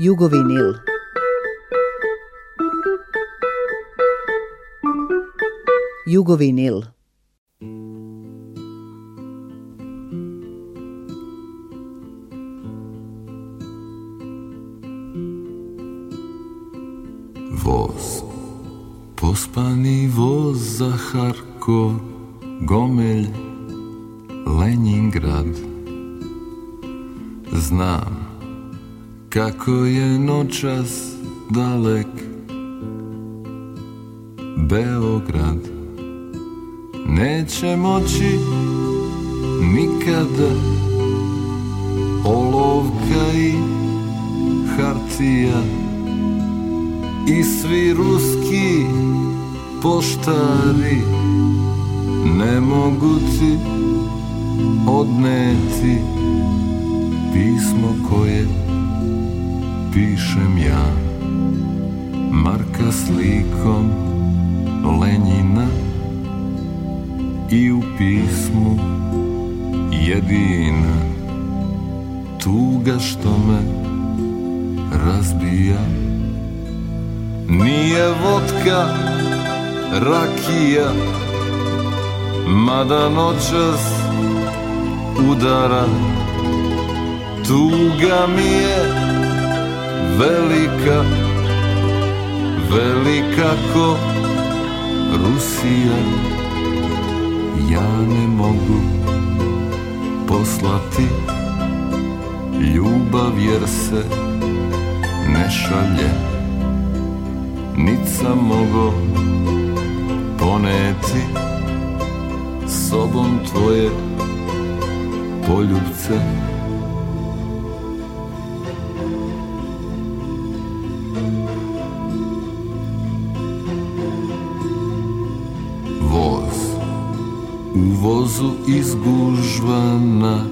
Jugovinil. Jugovinil. Voz, pospani voz za Gomelj, Leningrad. Znam, kako je noćas dalek Beograd Neće moći nikada Olovka i hartija I svi ruski poštari Ne mogu ti odneti Pismo koje pišem ja Marka slikom Lenjina I u pismu jedina Tuga što me razbija Nije vodka rakija Mada noćas udara Tuga mi je velika, velika ko Rusija Ja ne mogu poslati ljubav jer se ne šalje Nit sam mogo poneti sobom tvoje poljubce vozu izgužvana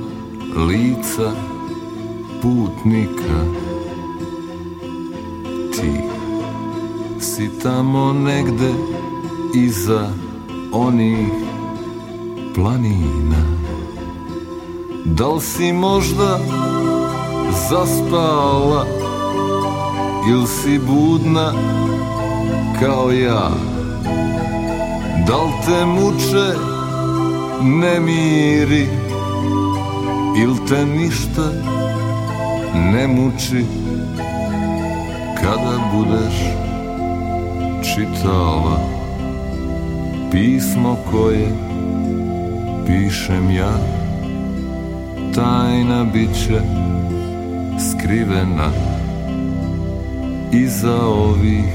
lica putnika Ti si tamo negde iza onih planina Da li si možda zaspala Il' si budna kao ja Da li te muče ne miri Il te ništa ne muči Kada budeš čitala Pismo koje pišem ja Tajna bit će skrivena Iza ovih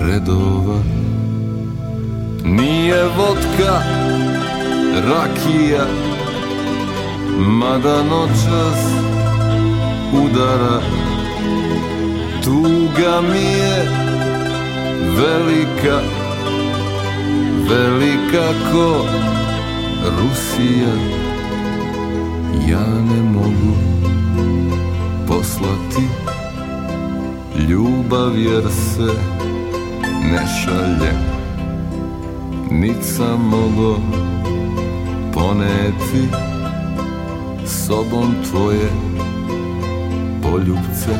redova Nije vodka rakija Mada noćas udara Tuga mi je velika Velika ko Rusija Ja ne mogu poslati Ljubav jer se ne šalje Nit sam poneti sobom tvoje poljubce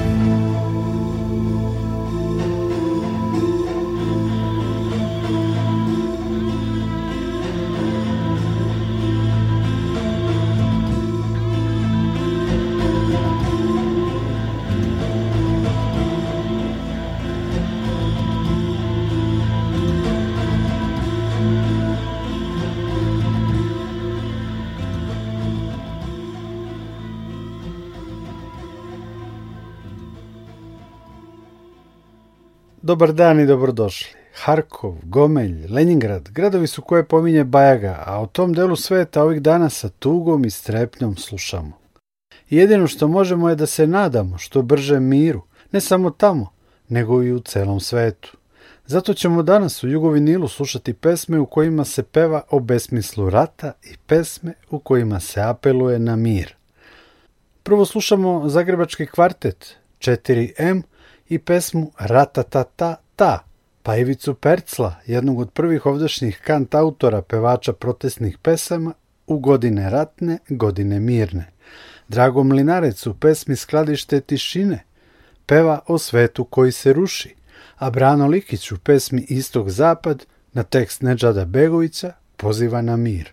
Dobar dan i dobrodošli. Harkov, Gomelj, Leningrad, gradovi su koje pominje Bajaga, a o tom delu sveta ovih dana sa tugom i strepnjom slušamo. Jedino što možemo je da se nadamo što brže miru, ne samo tamo, nego i u celom svetu. Zato ćemo danas u Jugovinilu slušati pesme u kojima se peva o besmislu rata i pesme u kojima se apeluje na mir. Prvo slušamo Zagrebački kvartet 4M i pesmu rata ta pa Ivicu Percla, jednog od prvih ovdašnjih kant autora pevača protestnih pesama, u godine ratne, godine mirne. Drago Mlinarec u pesmi Skladište tišine peva o svetu koji se ruši, a Brano Likić u pesmi Istog zapad na tekst Neđada Begovića poziva na mir.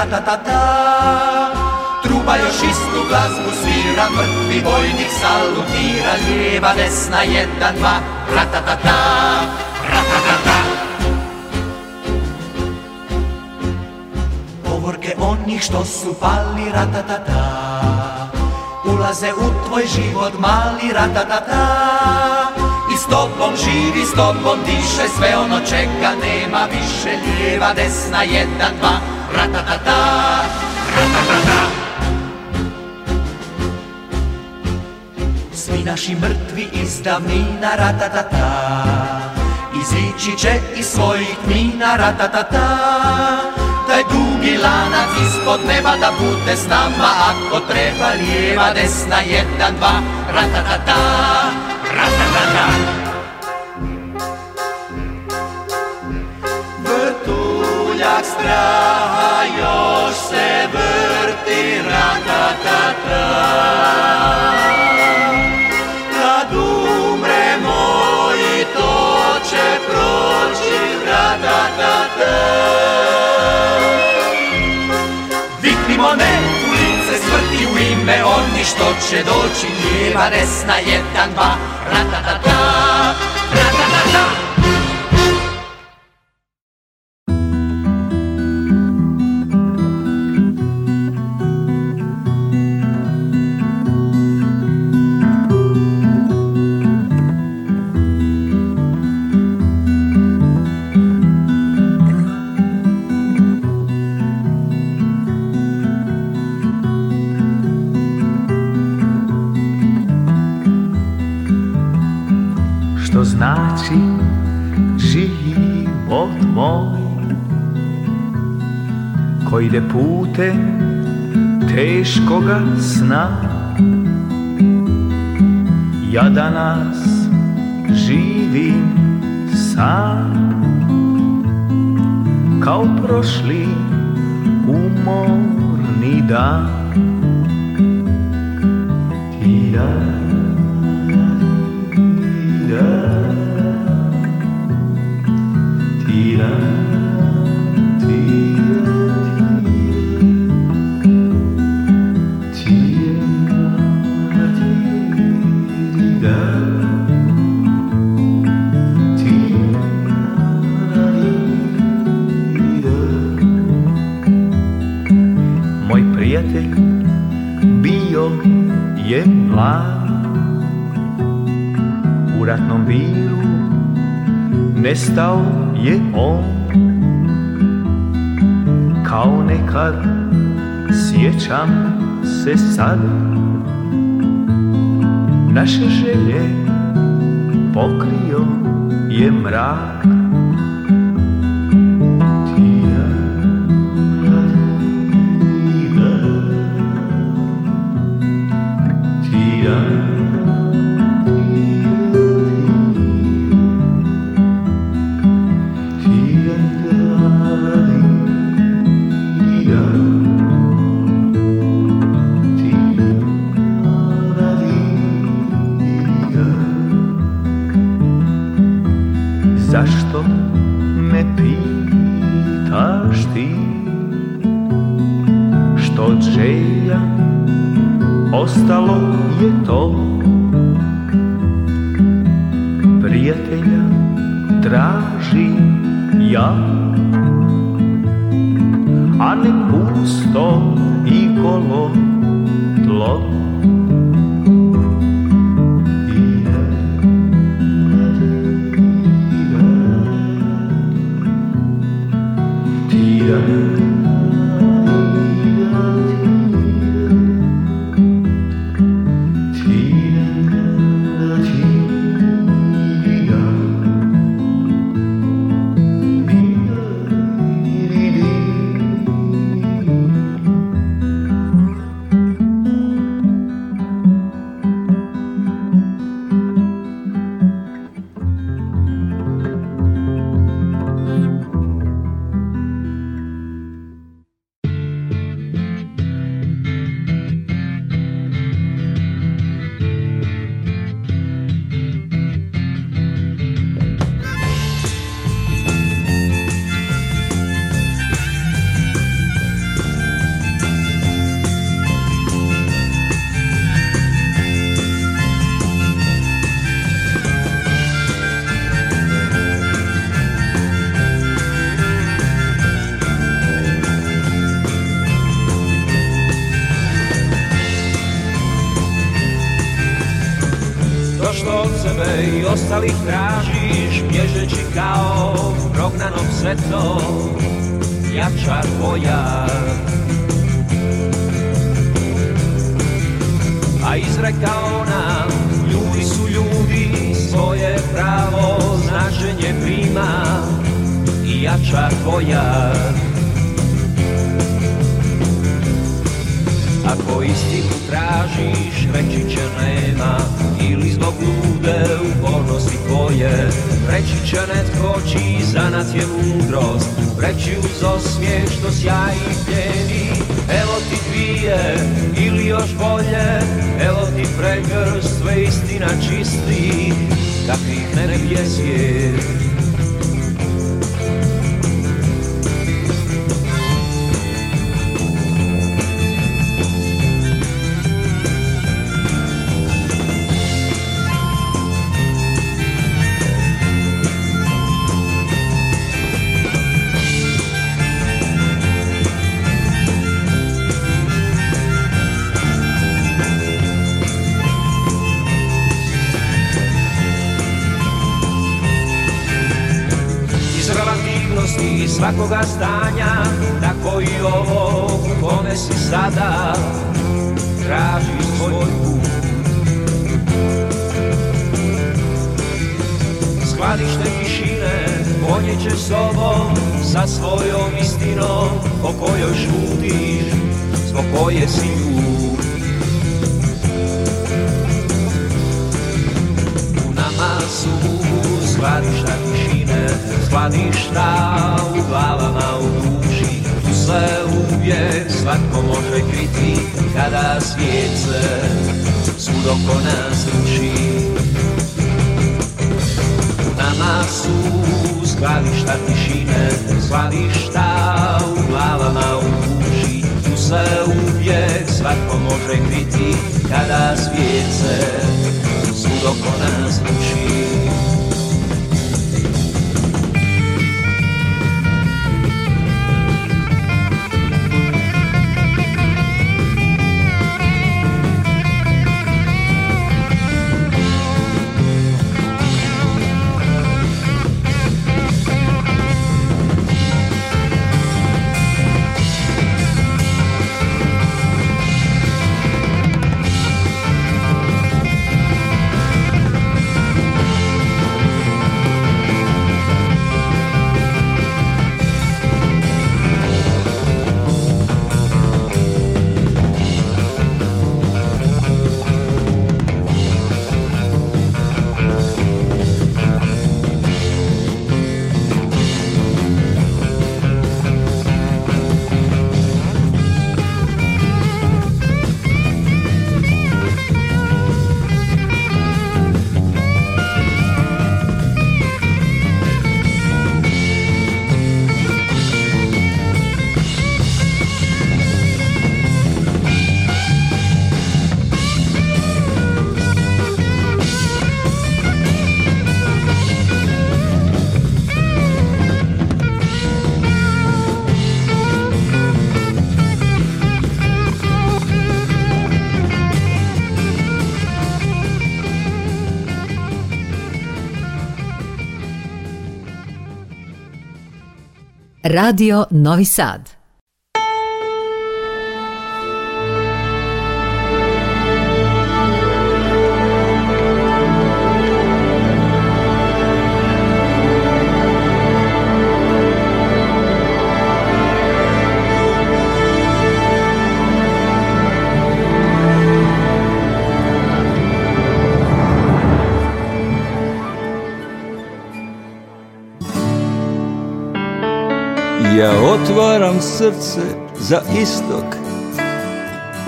ta Truba još istu glazbu svira, mrtvi vojnik salutira, lijeva, desna, jedan, dva, Rata-ta-ta Povorke onih što su pali, ratatata, ulaze u tvoj život mali, Rata-ta-ta I s tobom živi, s tobom diše, sve ono čeka, nema više, lijeva, desna, jedna, dva, Ratatata, ratatata. Svi naši mrtvi iz davnina, ratatata. Izići će iz svojih mina, ratatata. Taj dugi lanac ispod neba da bude s nama, ako treba lijeva, desna, jedan, dva, ratatata, ratatata. tak straha još se vrti ratatata Kad umremo i to će proći ratatata Viknimo ne, ulice svrti u ime oni što će doći Lijeva, desna, jedan, dva, ratatata, ratatata znači život moj Ko ide pute teškoga sna Ja danas živim sam Kao prošli umorni dan Ti mlad U ratnom biru nestao je on Kao nekad sjećam se sad Naše želje pokrio je mrak traži ja A ne pusto i golo tlo Yeah. Ako istinu tražiš reći će nema Ili zbog lude upornosti tvoje Reći će netko čiji zanat je mudrost Reći uz osmije što sjaji pljeni Evo ti dvije ili još bolje Evo ti pregrst sve istina čisti Takvih ne, ne svijet svakoga stanja, tako i ovo u kome si sada, traži svoj put. Skladište tišine, ponje s sobom, sa svojom istinom, o kojoj šutiš, zbog koje si ljud. U su skladišta vidíme slady štáv, hlava na udúši, tu se je svatko môže kriti, kada sviece, súd oko nás ruši. Na nás sú skladný skladišta tišine, skladný u hlava na duši, tu se uvijek svatko môže kriti, kada sviece, súd oko nás ruši. Radio Novi Sad. Otvaram srce za istok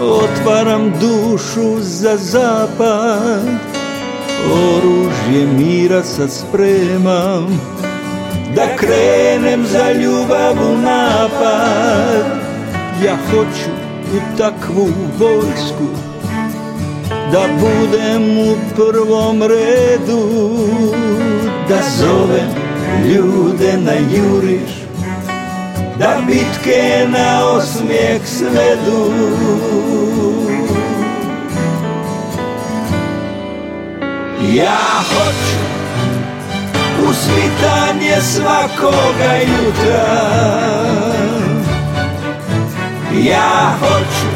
Otvaram dušu za zapad Oružje mira sad spremam Da krenem za ljubav u napad Ja hoću u takvu vojsku Da budem u prvom redu Da zovem ljude na juriš da bitke na osmijeh svedu Ja hoću usvitanje svakoga jutra Ja hoću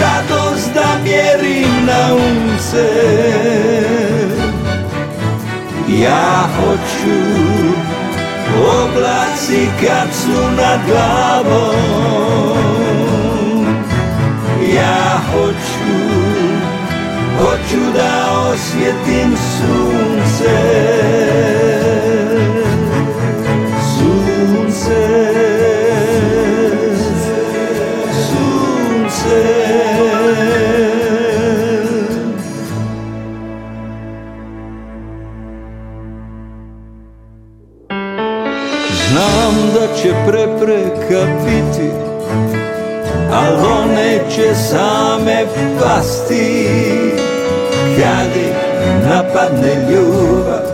radost da mjerim na unce Ja hoću Oblaci kad su nad glavom Ja hoću, hoću da osjetim sunce Sunce Sunce će prepreka biti Al one će same pasti Kad ih napadne ljubav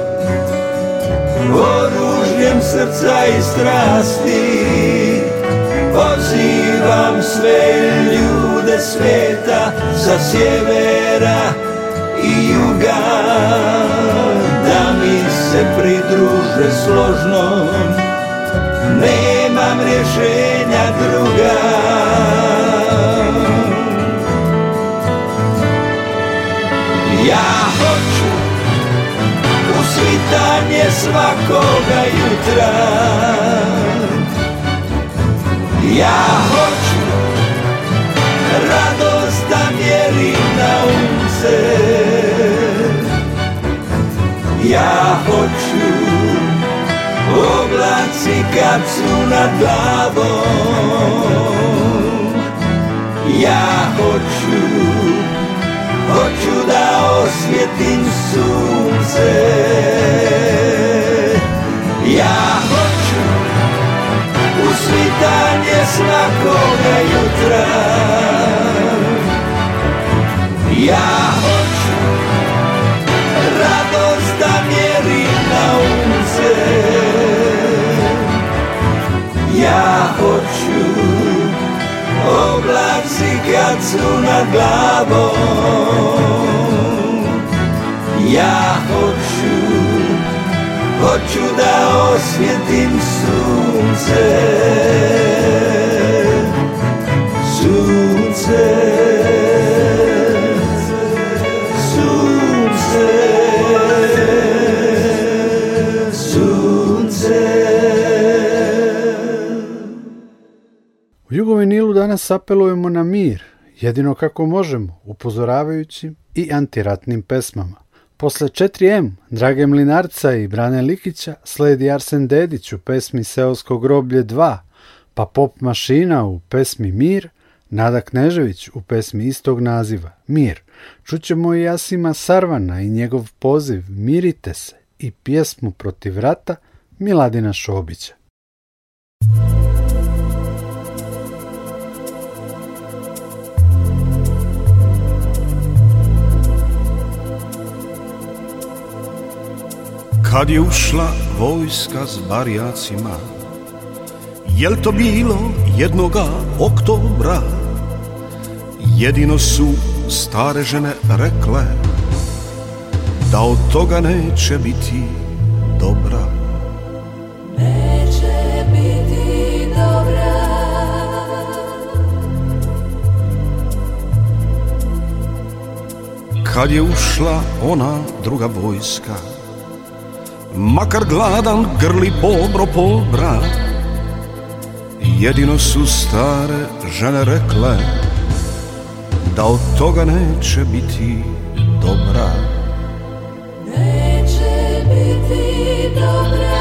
Oružjem srca i strasti Pozivam sve ljude sveta Sa sjevera i juga Da mi se pridruže složnom Nie mam ryżynia druga. Ja chodzę u świtanie smakowe jutra. Ja chodzę radość da mieli na umce. Ja chodzę Oblaci kapsu nad glavom Ja hoću, hoću da osvjetim sunce Ja hoću u svitanje jutra Ja hoću placu nad glavom Ja hoću, hoću da osvjetim sunce Sunce U Jugovinilu danas apelujemo na mir, jedino kako možemo, upozoravajući i antiratnim pesmama. Posle 4M, Drage Mlinarca i Brane Likića sledi Arsen Dedić u pesmi Seosko groblje 2, pa Pop Mašina u pesmi Mir, Nada Knežević u pesmi istog naziva Mir. Čućemo i Jasima Sarvana i njegov poziv Mirite se i pjesmu protiv rata Miladina Šobića. Kad je ušla vojska s barjacima Jel to bilo jednoga oktobra Jedino su stare žene rekle Da od toga neće biti dobra Neće biti dobra Kad je ušla ona druga vojska Makar gladan grli pobro pobra Jedino su stare žene rekle Da od toga neće biti dobra Neće biti dobra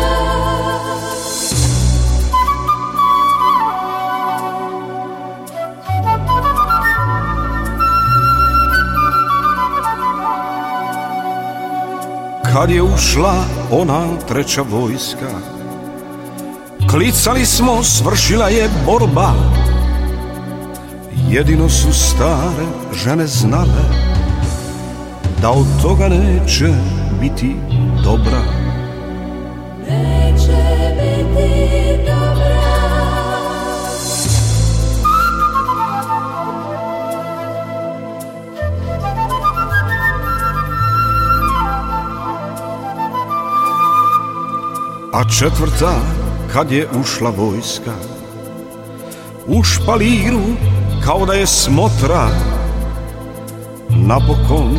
Kad je ušla ona treća vojska Klicali smo, svršila je borba Jedino su stare žene znale Da od toga neće biti dobra A četvrta kad je ušla vojska U špaliru kao da je smotra Napokon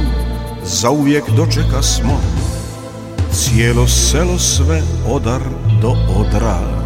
zauvijek dočeka smo Cijelo selo sve odar do odra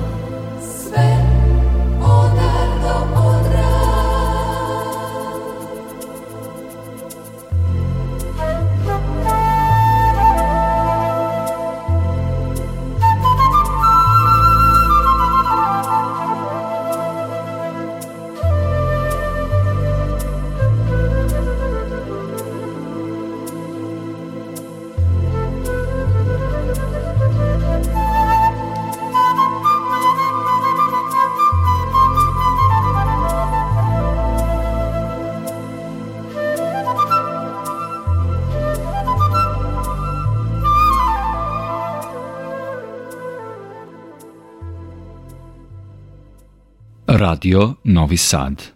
Radio Novi Sad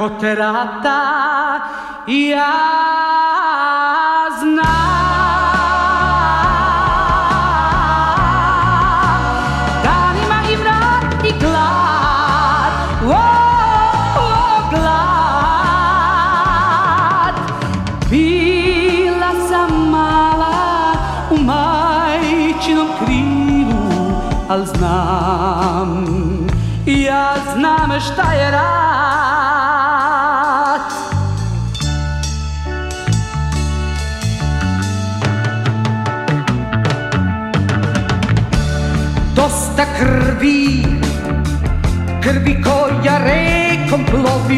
od rata i ja znam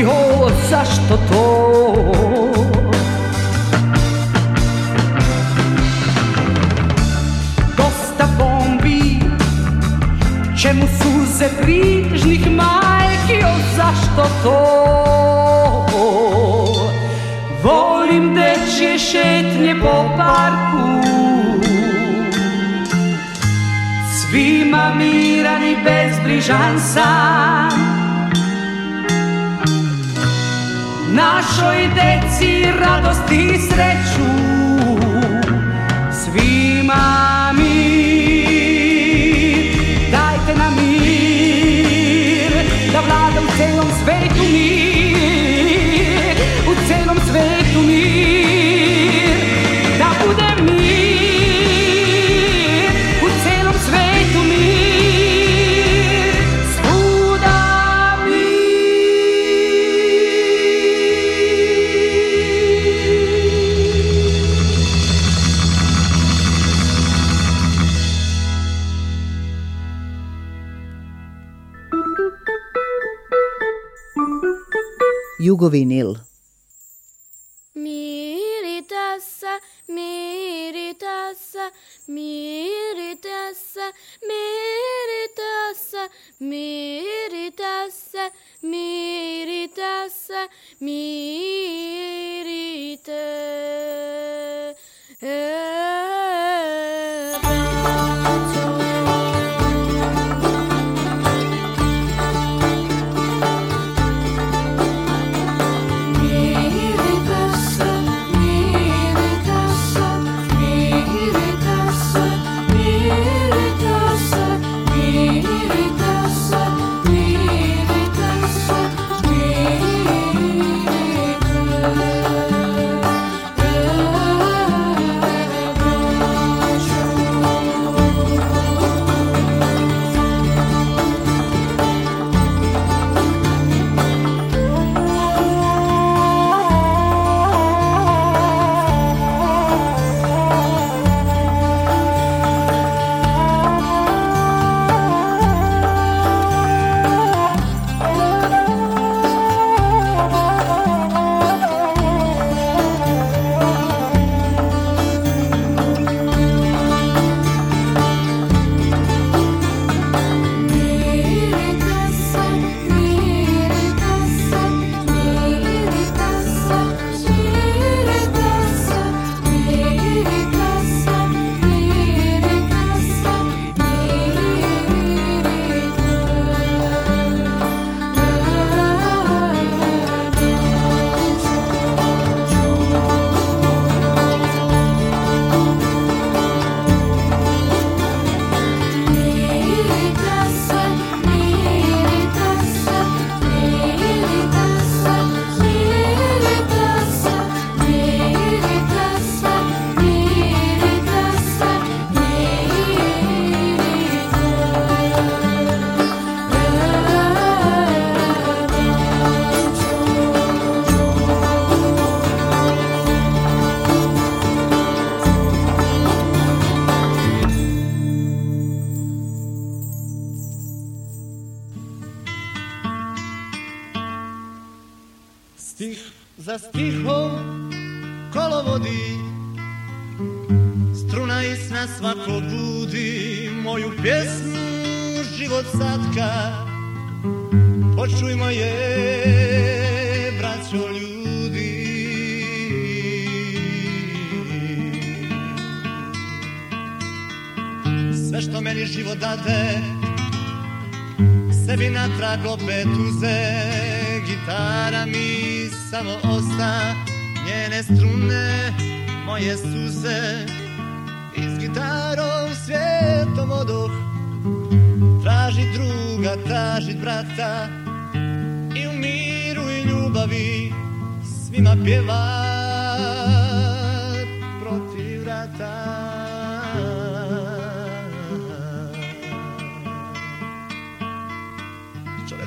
O, zašto to? Dosta bombi, čemu suze brižnih majki, o zašto to? Volim dečje šetnje po parku, svima miran i bezbrižan sam. našoj deci radost i sreću Jugovinil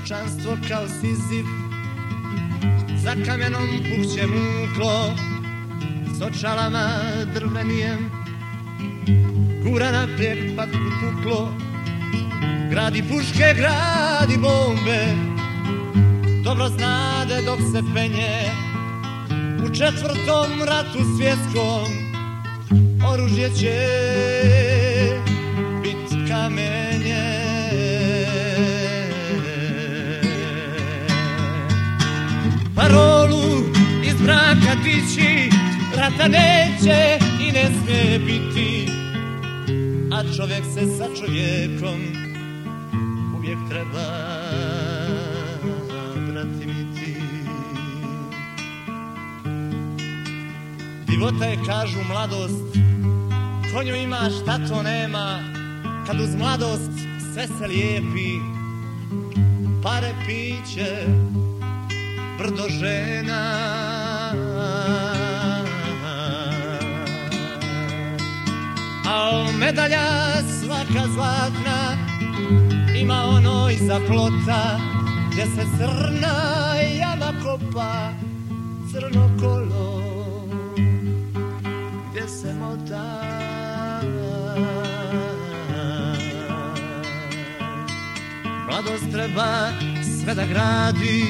čovječanstvo kao siziv, Za kamenom puhće muklo S očalama drvenijem Gura na puklo Gradi puške, gradi bombe Dobro znade dok se penje U četvrtom ratu svjetskom Oružje će mraka tići, rata neće i ne smije biti. A čovjek se sa čovjekom uvijek treba bratimiti. Divota je, kažu, mladost, konju ima šta to nema, kad uz mladost sve se lijepi, pare piće, brdo žena. Al medalja svaka zlatna Ima ono iza plota Gdje se crna jama kopa Crno kolo Gdje se mota Mladost treba sve da gradi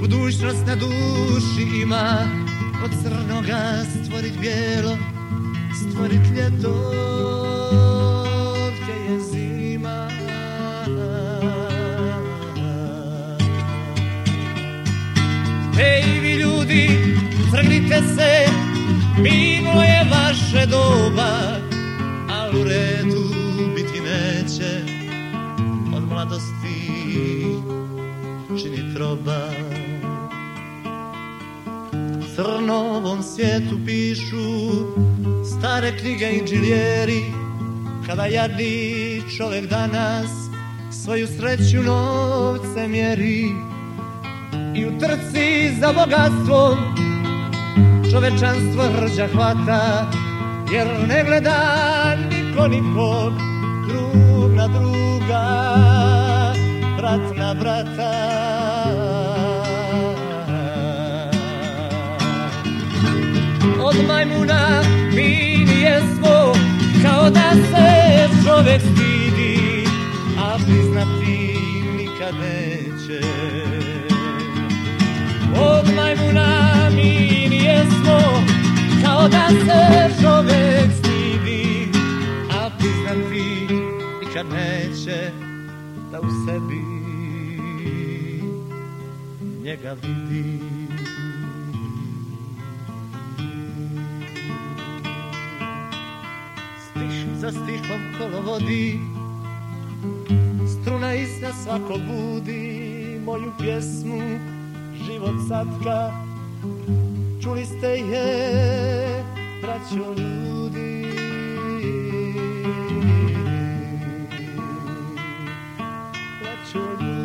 Budućnost na duši ima Od crnoga stvorit bijelo stvorit ljeto gdje je zima Ej vi ljudi, trgnite se, bilo je vaše doba Al u redu biti neće, od mladosti čini proba crnovom svijetu pišu stare knjige džiljeri, kada jadni čovjek danas svoju sreću novce mjeri i u trci za bogatstvo čovečanstvo hrđa hvata jer ne gleda niko nikog drug na druga brat na brata od majmuna mi jesmo kao da se čovjek stidi a priznati nikad neće od majmuna mi jesmo kao da se čovjek stidi a priznati nikad neće da u sebi njega vidi za stihom kolo vodi Struna ista svako budi moju pjesmu Život satka Čuli ste je braćo ljudi Braćo ljudi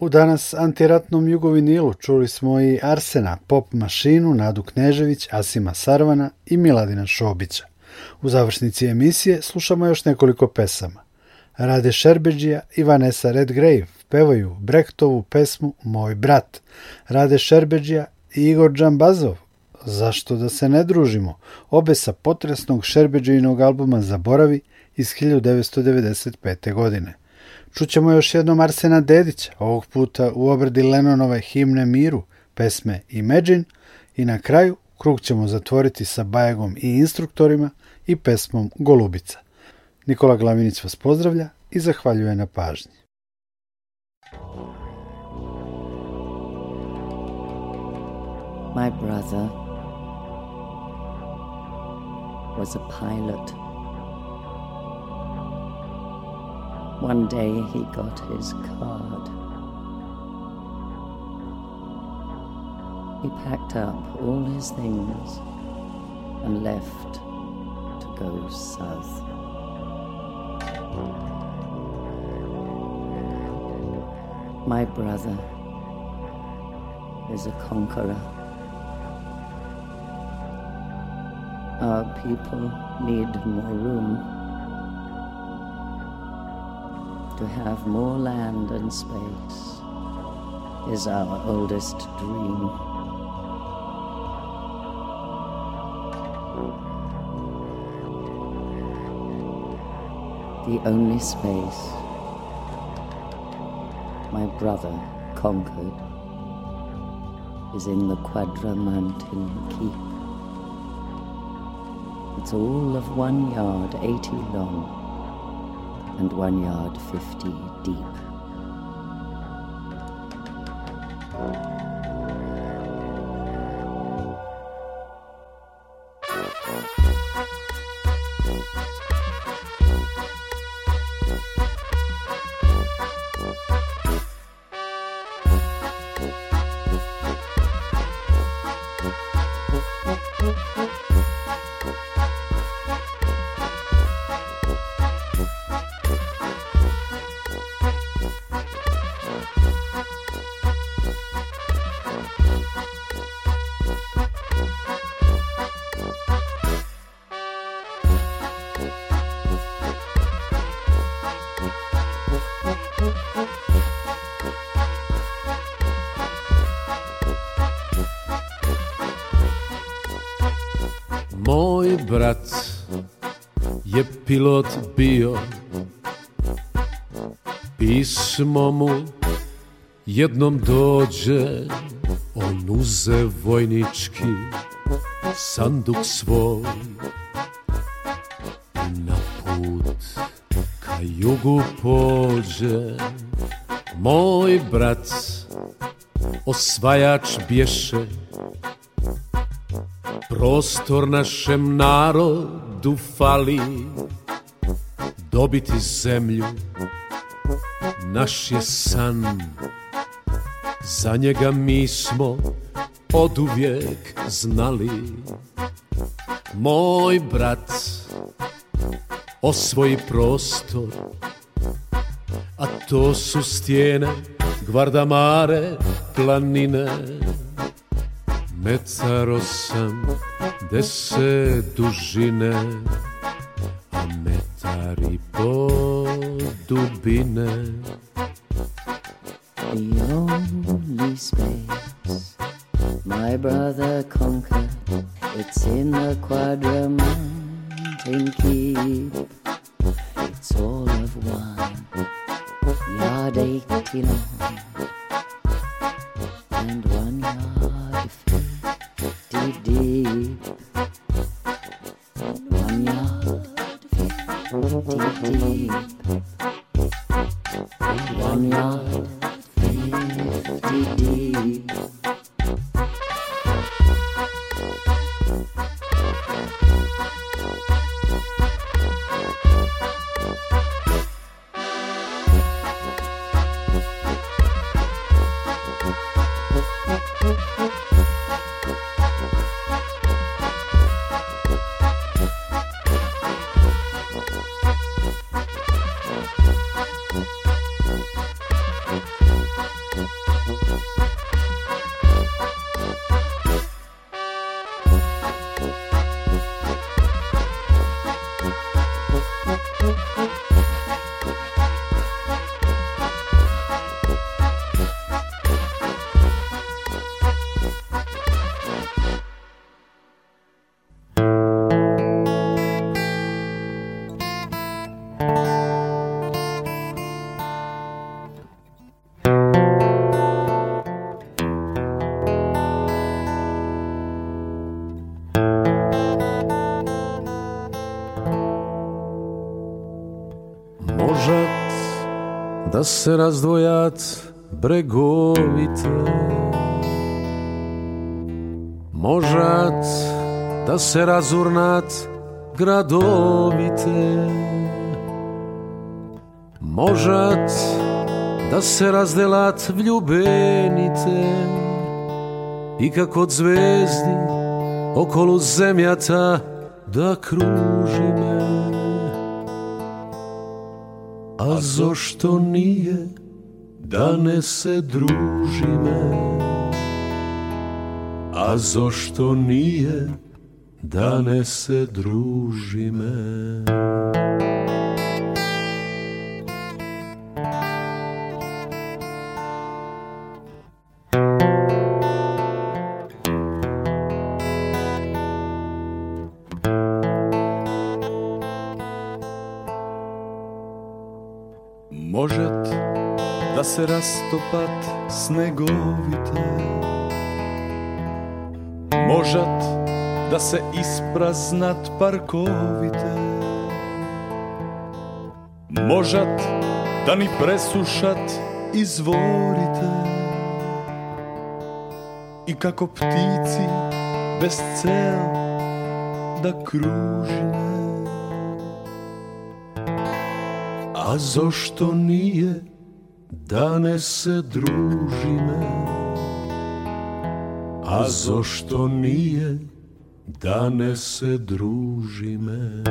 U danas antiratnom jugovinilu čuli smo i Arsena, Pop Mašinu, Nadu Knežević, Asima Sarvana i Miladina Šobića. U završnici emisije slušamo još nekoliko pesama. Rade Šerbeđija i Vanessa Redgrave pevaju Brechtovu pesmu Moj brat. Rade Šerbeđija i Igor Džambazov Zašto da se ne družimo? Obe sa potresnog Šerbeđijinog albuma Zaboravi iz 1995. godine. Čućemo još jednom Arsena Dedića, ovog puta u obradi Lenonove himne miru, pesme Imagine i na kraju krug ćemo zatvoriti sa Bajagom i instruktorima i pesmom Golubica. Nikola Glavinić vas pozdravlja i zahvaljuje na pažnji. My brother was a pilot. One day he got his card. He packed up all his things and left to go south. My brother is a conqueror. Our people need more room to have more land and space is our oldest dream. The only space my brother conquered is in the Quadra Keep. It's all of one yard, 80 long and one yard fifty deep. pilot bio Pismo mu jednom dođe On uze vojnički sanduk svoj Na put ka jugu pođe Moj brat osvajač bješe Prostor našem narodu fali dobiti zemlju naš je san za njega mi smo uvijek znali moj brat osvoji prostor a to su stijene gvardamare planine Metar osam, deset dužine be binnen. The only space my brother conquered, it's in the quadramantin keep. да се раздвојат бреговите. Можат да се разурнат градовите. Можат да се разделат влюбените и како звезди околу земјата да кружиме. A zašto nije da ne se družime? A zašto nije da ne se družime? Čapat snegovite Možat da se ispraznat parkovite Možat da ni presušat izvorite I kako ptici bez cel da kružine A zašto nije Dane se družime A zašto nije Dane se družime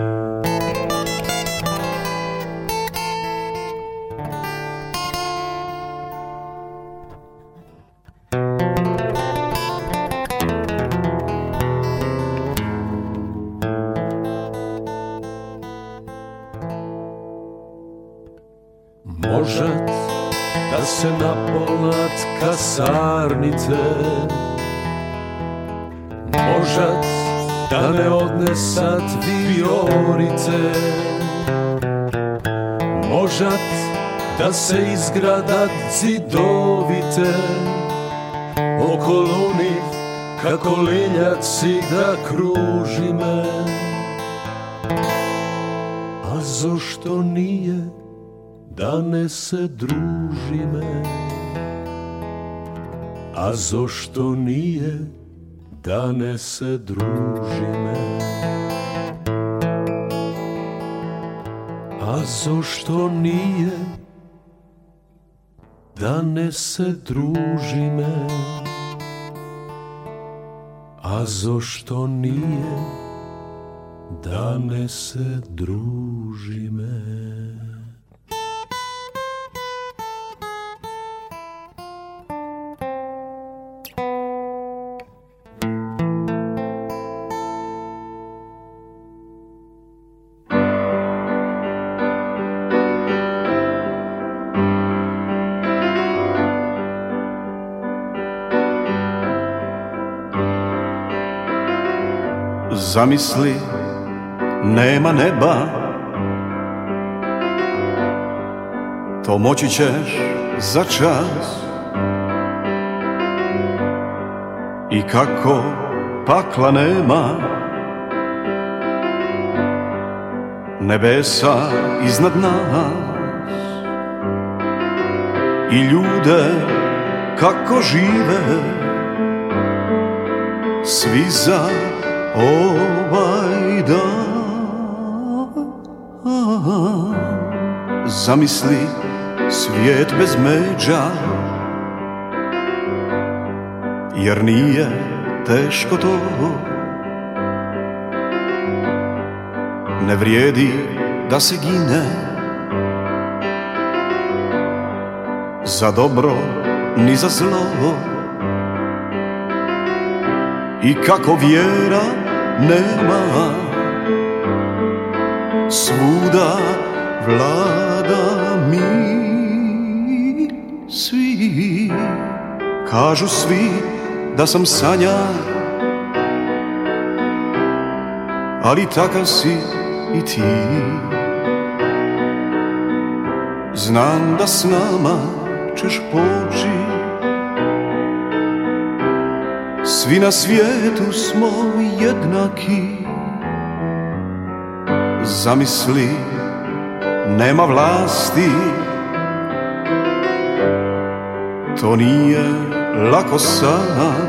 da se izgrada zidovite okolo njih kako liljaci da kruži me a zašto nije da ne se druži me a zašto nije da ne se druži me a zašto nije ne se me, a zašto nije? da ne se me. Zamisli, nema neba To moći ćeš za čas I kako pakla nema Nebesa iznad nas I ljude kako žive Svi za ovaj dan Zamisli svijet bez međa Jer nije teško to Ne vrijedi da se gine Za dobro ni za zlo I kako vjera nema Svuda vlada mi svi Kažu svi da sam sanja Ali takav si i ti Znam da s nama ćeš poći Svi na svijetu smo jednaki Zamisli, nema vlasti To nije lako sad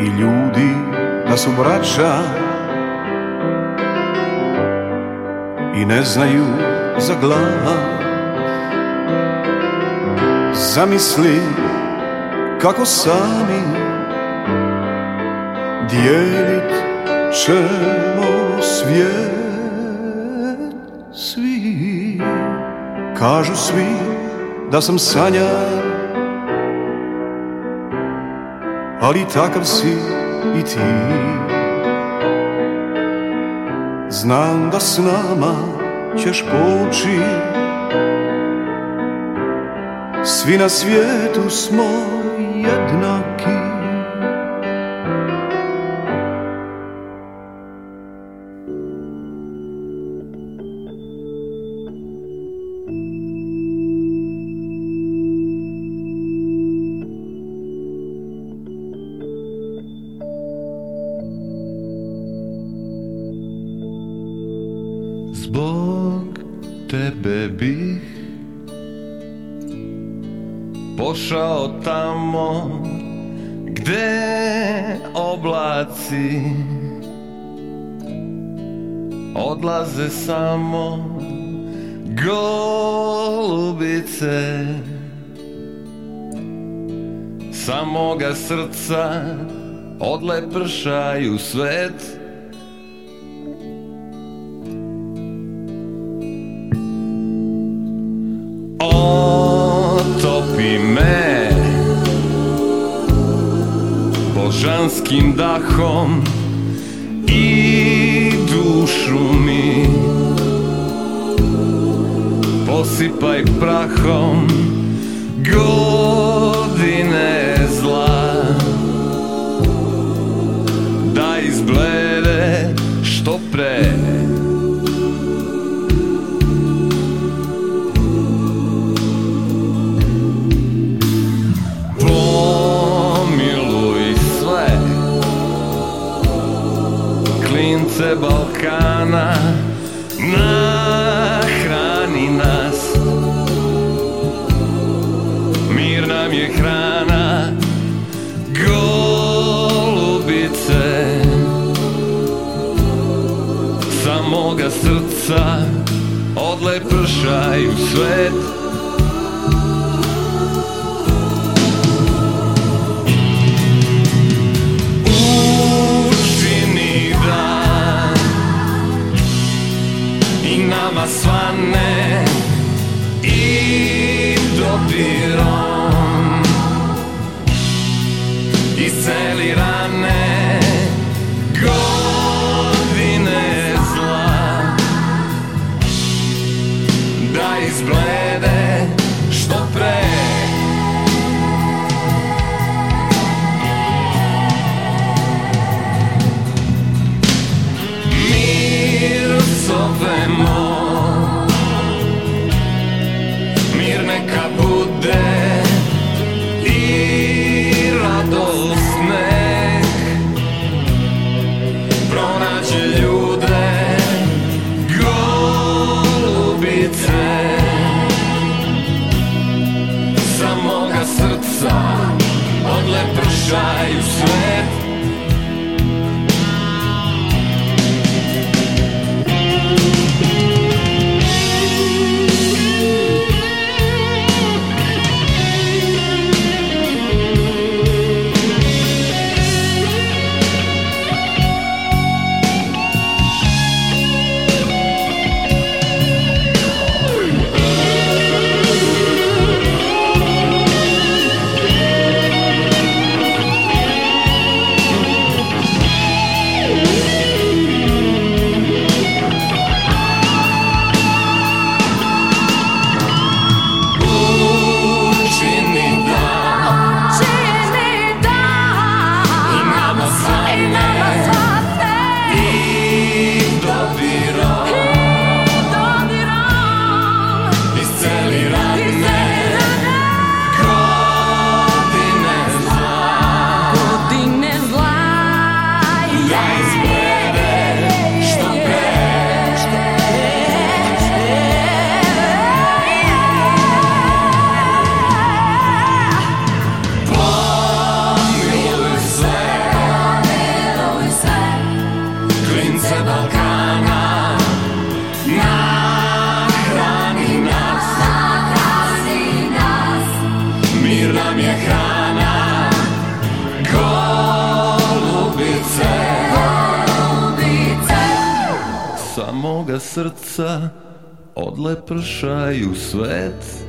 I ljudi da su braća I ne znaju za glas Zamisli, kako sami dijelit ćemo svijet svi kažu svi da sam sanja ali takav si i ti znam da s nama ćeš poći svi na svijetu smo jednak i srca odlepršaju svet Otopi me božanskim dahom i dušu mi Posipaj prahom godine srce Balkana nahrani nas Mir nam je hrana golubice Sa moga srca odlepršaju svet fun srca odlepršaju svet